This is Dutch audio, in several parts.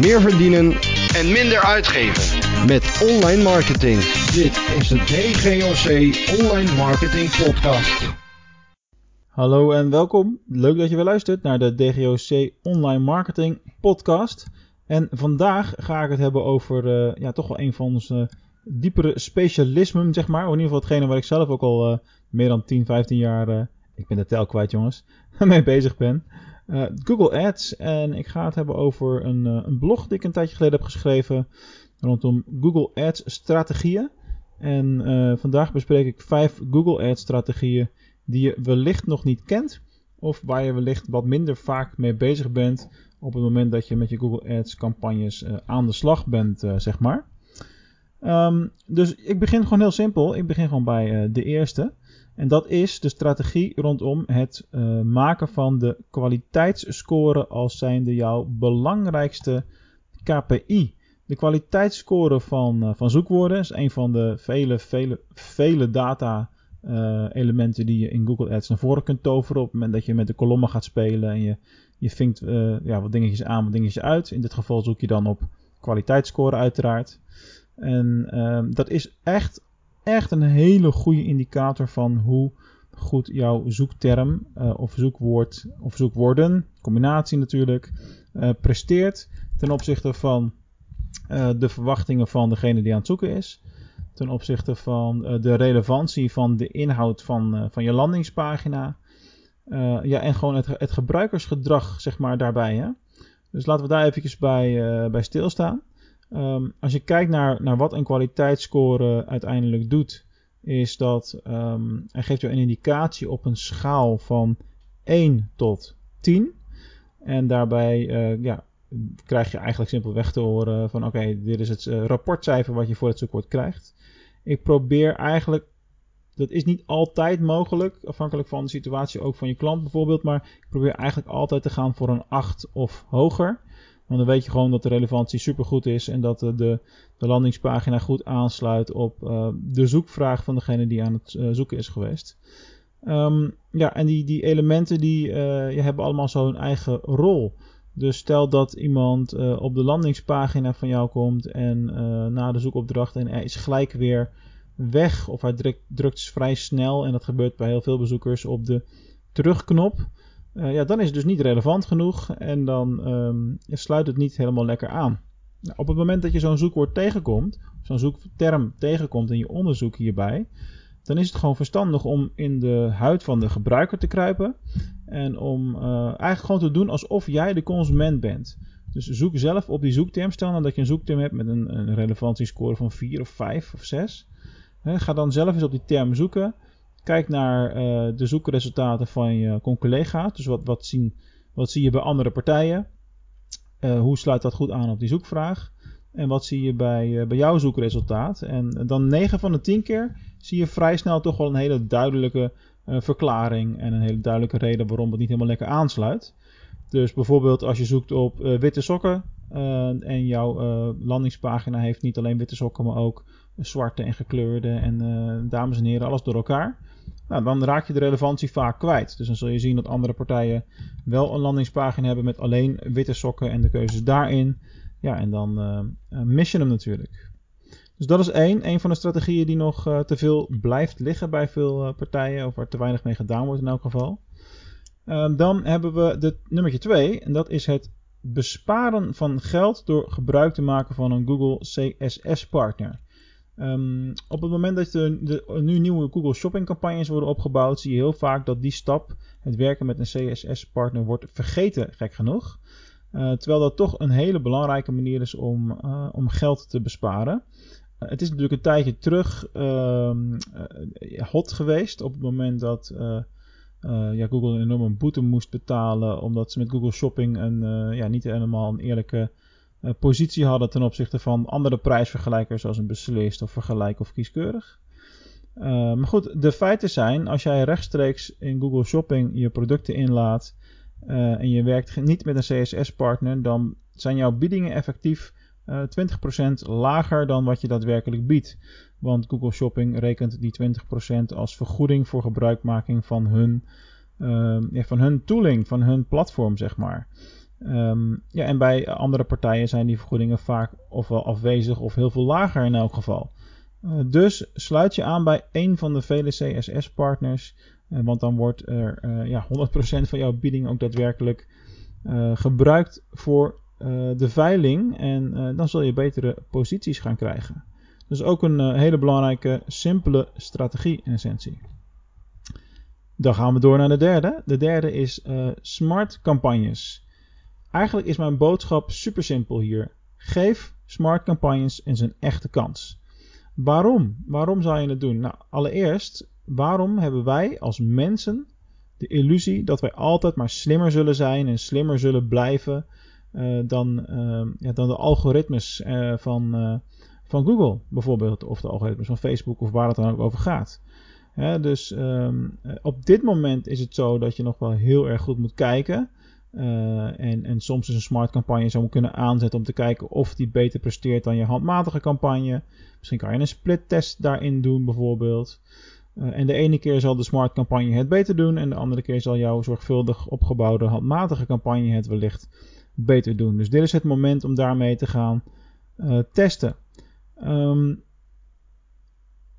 meer verdienen en minder uitgeven. met online marketing. Dit is de DGOC Online Marketing Podcast. Hallo en welkom. Leuk dat je weer luistert naar de DGOC Online Marketing Podcast. En vandaag ga ik het hebben over uh, ja, toch wel een van onze diepere specialismen, zeg maar. in ieder geval hetgene waar ik zelf ook al uh, meer dan 10, 15 jaar, uh, ik ben de tel kwijt jongens, mee bezig ben. Google Ads. En ik ga het hebben over een, een blog die ik een tijdje geleden heb geschreven rondom Google Ads strategieën. En vandaag bespreek ik vijf Google Ads strategieën die je wellicht nog niet kent. Of waar je wellicht wat minder vaak mee bezig bent op het moment dat je met je Google Ads campagnes aan de slag bent, zeg maar. Um, dus ik begin gewoon heel simpel. Ik begin gewoon bij de eerste. En dat is de strategie rondom het maken van de kwaliteitsscore als zijnde jouw belangrijkste KPI. De kwaliteitsscore van, van zoekwoorden is een van de vele, vele, vele data uh, elementen die je in Google Ads naar voren kunt toveren. Op het moment dat je met de kolommen gaat spelen en je, je vinkt ja, wat dingetjes aan, wat dingetjes uit. In dit geval zoek je dan op kwaliteitsscore uiteraard. En uh, dat is echt, echt een hele goede indicator van hoe goed jouw zoekterm uh, of zoekwoord of zoekwoorden, combinatie natuurlijk, presteert ten opzichte van de verwachtingen van degene die aan het zoeken is ten opzichte van de relevantie van de inhoud van, van je landingspagina. Ja, en gewoon het, het gebruikersgedrag, zeg maar, daarbij. Hè? Dus laten we daar eventjes bij, bij stilstaan. Um, als je kijkt naar, naar wat een kwaliteitsscore uiteindelijk doet, is dat hij geeft je een indicatie op een schaal van 1 tot 10. En daarbij ja, krijg je eigenlijk simpelweg te horen van oké, dit is het rapportcijfer wat je voor het zoekwoord krijgt. Ik probeer eigenlijk, dat is niet altijd mogelijk, afhankelijk van de situatie ook van je klant bijvoorbeeld, maar ik probeer eigenlijk altijd te gaan voor een 8 of hoger. Want dan weet je gewoon dat de relevantie supergoed is en dat de, de, de landingspagina goed aansluit op uh, de zoekvraag van degene die aan het uh, zoeken is geweest. Um, ja, en die, die elementen die uh, hebben allemaal zo hun eigen rol. Dus stel dat iemand op de landingspagina van jou komt en na de zoekopdracht en hij is gelijk weer weg of hij drukt, drukt vrij snel en dat gebeurt bij heel veel bezoekers op de terugknop. Uh, ja, dan is het dus niet relevant genoeg en dan um, sluit het niet helemaal lekker aan. Nou, op het moment dat je zo'n zoekwoord tegenkomt, zo'n zoekterm tegenkomt in je onderzoek hierbij, dan is het gewoon verstandig om in de huid van de gebruiker te kruipen. En om uh, eigenlijk gewoon te doen alsof jij de consument bent. Dus zoek zelf op die zoekterm. Stel nou dat je een zoekterm hebt met een, een relevantierscore van 4 of 5 of 6. He, ga dan zelf eens op die term zoeken. Kijk naar uh, de zoekresultaten van je collega's. Dus wat, wat, zien, wat zie je bij andere partijen? Uh, hoe sluit dat goed aan op die zoekvraag? En wat zie je bij, bij jouw zoekresultaat? En dan 9 van de 10 keer zie je vrij snel toch wel een hele duidelijke verklaring en een hele duidelijke reden waarom het niet helemaal lekker aansluit. Dus bijvoorbeeld als je zoekt op uh, witte sokken uh, en jouw landingspagina heeft niet alleen witte sokken, maar ook zwarte en gekleurde en dames en heren, alles door elkaar. Nou, dan raak je de relevantie vaak kwijt. Dus dan zul je zien dat andere partijen wel een landingspagina hebben met alleen witte sokken en de keuzes daarin. Ja, en dan mis je hem natuurlijk. Dus dat is één. Een van de strategieën die nog te veel blijft liggen bij veel partijen. Of waar te weinig mee gedaan wordt in elk geval. Uh, dan hebben we de nummertje twee. En dat is het besparen van geld door gebruik te maken van een Google CSS partner. Um, op het moment dat de, nu nieuwe Google Shopping campagnes worden opgebouwd, zie je heel vaak dat die stap, het werken met een CSS partner, wordt vergeten, gek genoeg. Uh, terwijl dat toch een hele belangrijke manier is om, uh, om geld te besparen. Het is natuurlijk een tijdje terug uh, hot geweest op het moment dat uh, ja, Google een enorme boete moest betalen omdat ze met Google Shopping een, ja, niet helemaal een eerlijke positie hadden ten opzichte van andere prijsvergelijkers zoals een beslist of vergelijk of kieskeurig. maar goed, de feiten zijn, als jij rechtstreeks in Google Shopping je producten inlaat en je werkt niet met een CSS-partner, dan zijn jouw biedingen effectief eh, 20% lager dan wat je daadwerkelijk biedt. Want Google Shopping rekent die 20% als vergoeding voor gebruikmaking van hun, uh, ja, van hun tooling, van hun platform, zeg maar. Ehm, ja, en bij andere partijen zijn die vergoedingen vaak ofwel afwezig of heel veel lager in elk geval. Uh, dus sluit je aan bij een van de vele CSS-partners, uh, want dan wordt er uh, ja, 100% van jouw bieding ook daadwerkelijk gebruikt voor de veiling en dan zul je betere posities gaan krijgen. Dus ook een hele belangrijke, simpele strategie in essentie. Dan gaan we door naar de derde. De derde is smart campagnes. Eigenlijk is mijn boodschap super simpel hier. Geef smart campagnes in zijn echte kans. Waarom? Waarom zou je het doen? Nou, allereerst, waarom hebben wij als mensen de illusie dat wij altijd maar slimmer zullen zijn en slimmer zullen blijven dan, uh, ja, dan de algoritmes uh, van, van Google bijvoorbeeld, of de algoritmes van Facebook of waar het dan ook over gaat. dus um, op dit moment is het zo dat je nog wel heel erg goed moet kijken en, en soms is een smart campagne zou kunnen aanzetten om te kijken of die beter presteert dan je handmatige campagne. Misschien kan je een split test daarin doen bijvoorbeeld. En de ene keer zal de smart campagne het beter doen en de andere keer zal jouw zorgvuldig opgebouwde handmatige campagne het wellicht beter doen. Dus dit is het moment om daarmee te gaan uh, testen. Um,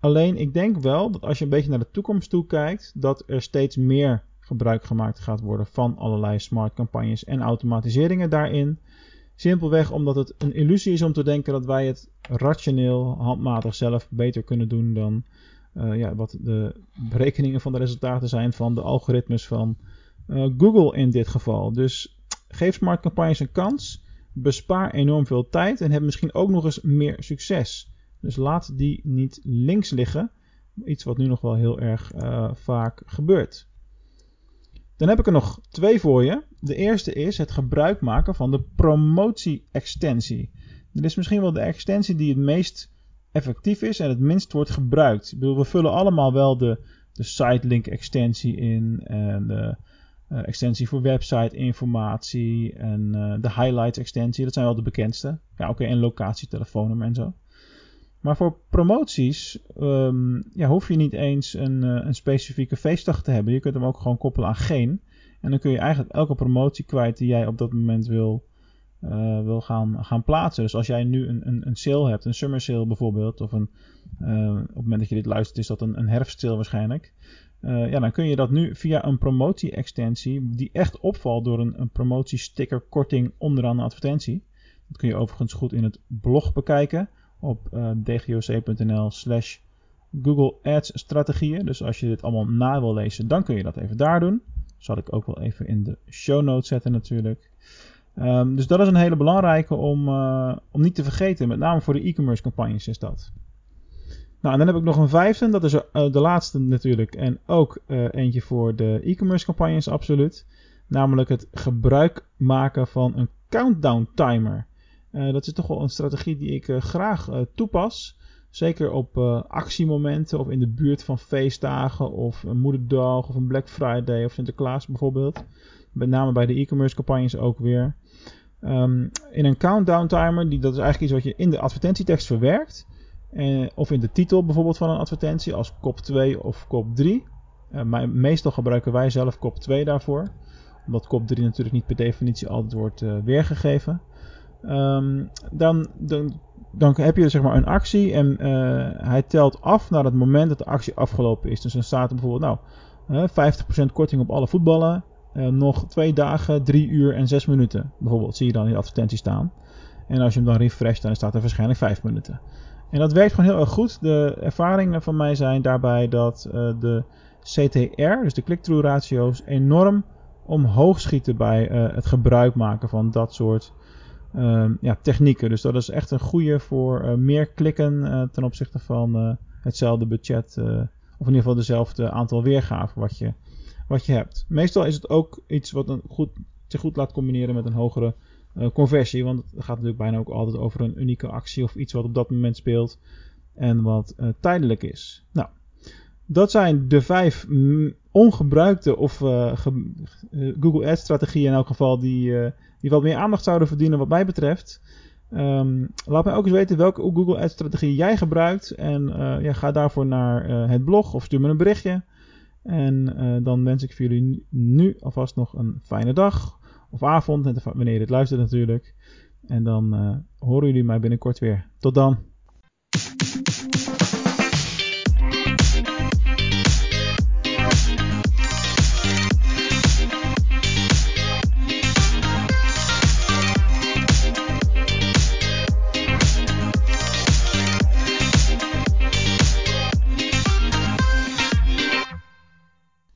alleen ik denk wel dat als je een beetje naar de toekomst toe kijkt, dat er steeds meer gebruik gemaakt gaat worden van allerlei smart campagnes en automatiseringen daarin. Simpelweg omdat het een illusie is om te denken dat wij het rationeel, handmatig zelf beter kunnen doen dan uh, ja, wat de berekeningen van de resultaten zijn van de algoritmes van uh, Google in dit geval. Dus geef smart campagnes een kans, bespaar enorm veel tijd en heb misschien ook nog eens meer succes. Dus laat die niet links liggen. Iets wat nu nog wel heel erg uh, vaak gebeurt. Dan heb ik er nog twee voor je. De eerste is het gebruik maken van de promotie-extensie. Dit is misschien wel de extensie die het meest effectief is en het minst wordt gebruikt. Ik bedoel, we vullen allemaal wel de, de sitelink extensie in en de extensie voor website informatie en uh, de highlights extensie. Dat zijn wel de bekendste. Ja, oké, okay, en locatie, telefoonnummer en zo. Maar voor promoties um, ja, hoef je niet eens een, uh, een specifieke feestdag te hebben. Je kunt hem ook gewoon koppelen aan geen. En dan kun je eigenlijk elke promotie kwijt die jij op dat moment wil, wil gaan, gaan plaatsen. Dus als jij nu een, een, een sale hebt, een summer sale bijvoorbeeld, of een, op het moment dat je dit luistert is dat een, een herfstsale waarschijnlijk. Ja, dan kun je dat nu via een promotie-extensie, die echt opvalt door een, een promotiesticker korting onderaan de advertentie. Dat kun je overigens goed in het blog bekijken op uh, dgoc.nl slash Google Ads strategieën. Dus als je dit allemaal na wil lezen, dan kun je dat even daar doen. Zal ik ook wel even in de show notes zetten natuurlijk. Um, dus dat is een hele belangrijke om, uh, om niet te vergeten. Met name voor de e-commerce campagnes is dat. Nou, en dan heb ik nog een vijfde. Dat is uh, de laatste natuurlijk. En ook eentje voor de e-commerce campagnes absoluut. Namelijk het gebruik maken van een countdown timer. Uh, dat is toch wel een strategie die ik graag toepas. Zeker op actiemomenten of in de buurt van feestdagen of een moederdag of een Black Friday of Sinterklaas bijvoorbeeld. Met name bij de e-commerce campagnes ook weer. Um, in een countdown timer, die, dat is eigenlijk iets wat je in de advertentietekst verwerkt. Of in de titel bijvoorbeeld van een advertentie als kop 2 of kop 3. maar meestal gebruiken wij zelf kop 2 daarvoor. Omdat kop 3 natuurlijk niet per definitie altijd wordt weergegeven. Um, dan, dan, dan heb je zeg maar een actie en hij telt af naar het moment dat de actie afgelopen is. Dus dan staat er bijvoorbeeld, nou, uh, 50% korting op alle voetballen. Nog twee dagen, drie uur en zes minuten. Bijvoorbeeld, zie je dan in de advertentie staan. En als je hem dan refresht, dan staat er waarschijnlijk vijf minuten. En dat werkt gewoon heel erg goed. De ervaringen van mij zijn daarbij dat uh, de CTR, dus de click-through ratio's, enorm omhoog schieten bij uh, het gebruik maken van dat soort uh, ja, technieken. Dus dat is echt een goede voor uh, meer klikken ten opzichte van hetzelfde budget. of in ieder geval dezelfde aantal weergaven wat je, wat je hebt. Meestal is het ook iets wat een goed, zich goed laat combineren met een hogere conversie. Want het gaat natuurlijk bijna ook altijd over een unieke actie of iets wat op dat moment speelt. En wat tijdelijk is. Nou, dat zijn de vijf ongebruikte of uh, Google Ads strategieën in elk geval die, uh, die wat meer aandacht zouden verdienen wat mij betreft. Um, laat mij ook eens weten welke Google Ads strategie jij gebruikt. En ja, ga daarvoor naar het blog of stuur me een berichtje. En dan wens ik voor jullie nu alvast nog een fijne dag of avond, wanneer je dit luistert natuurlijk. En dan uh, horen jullie mij binnenkort weer. Tot dan.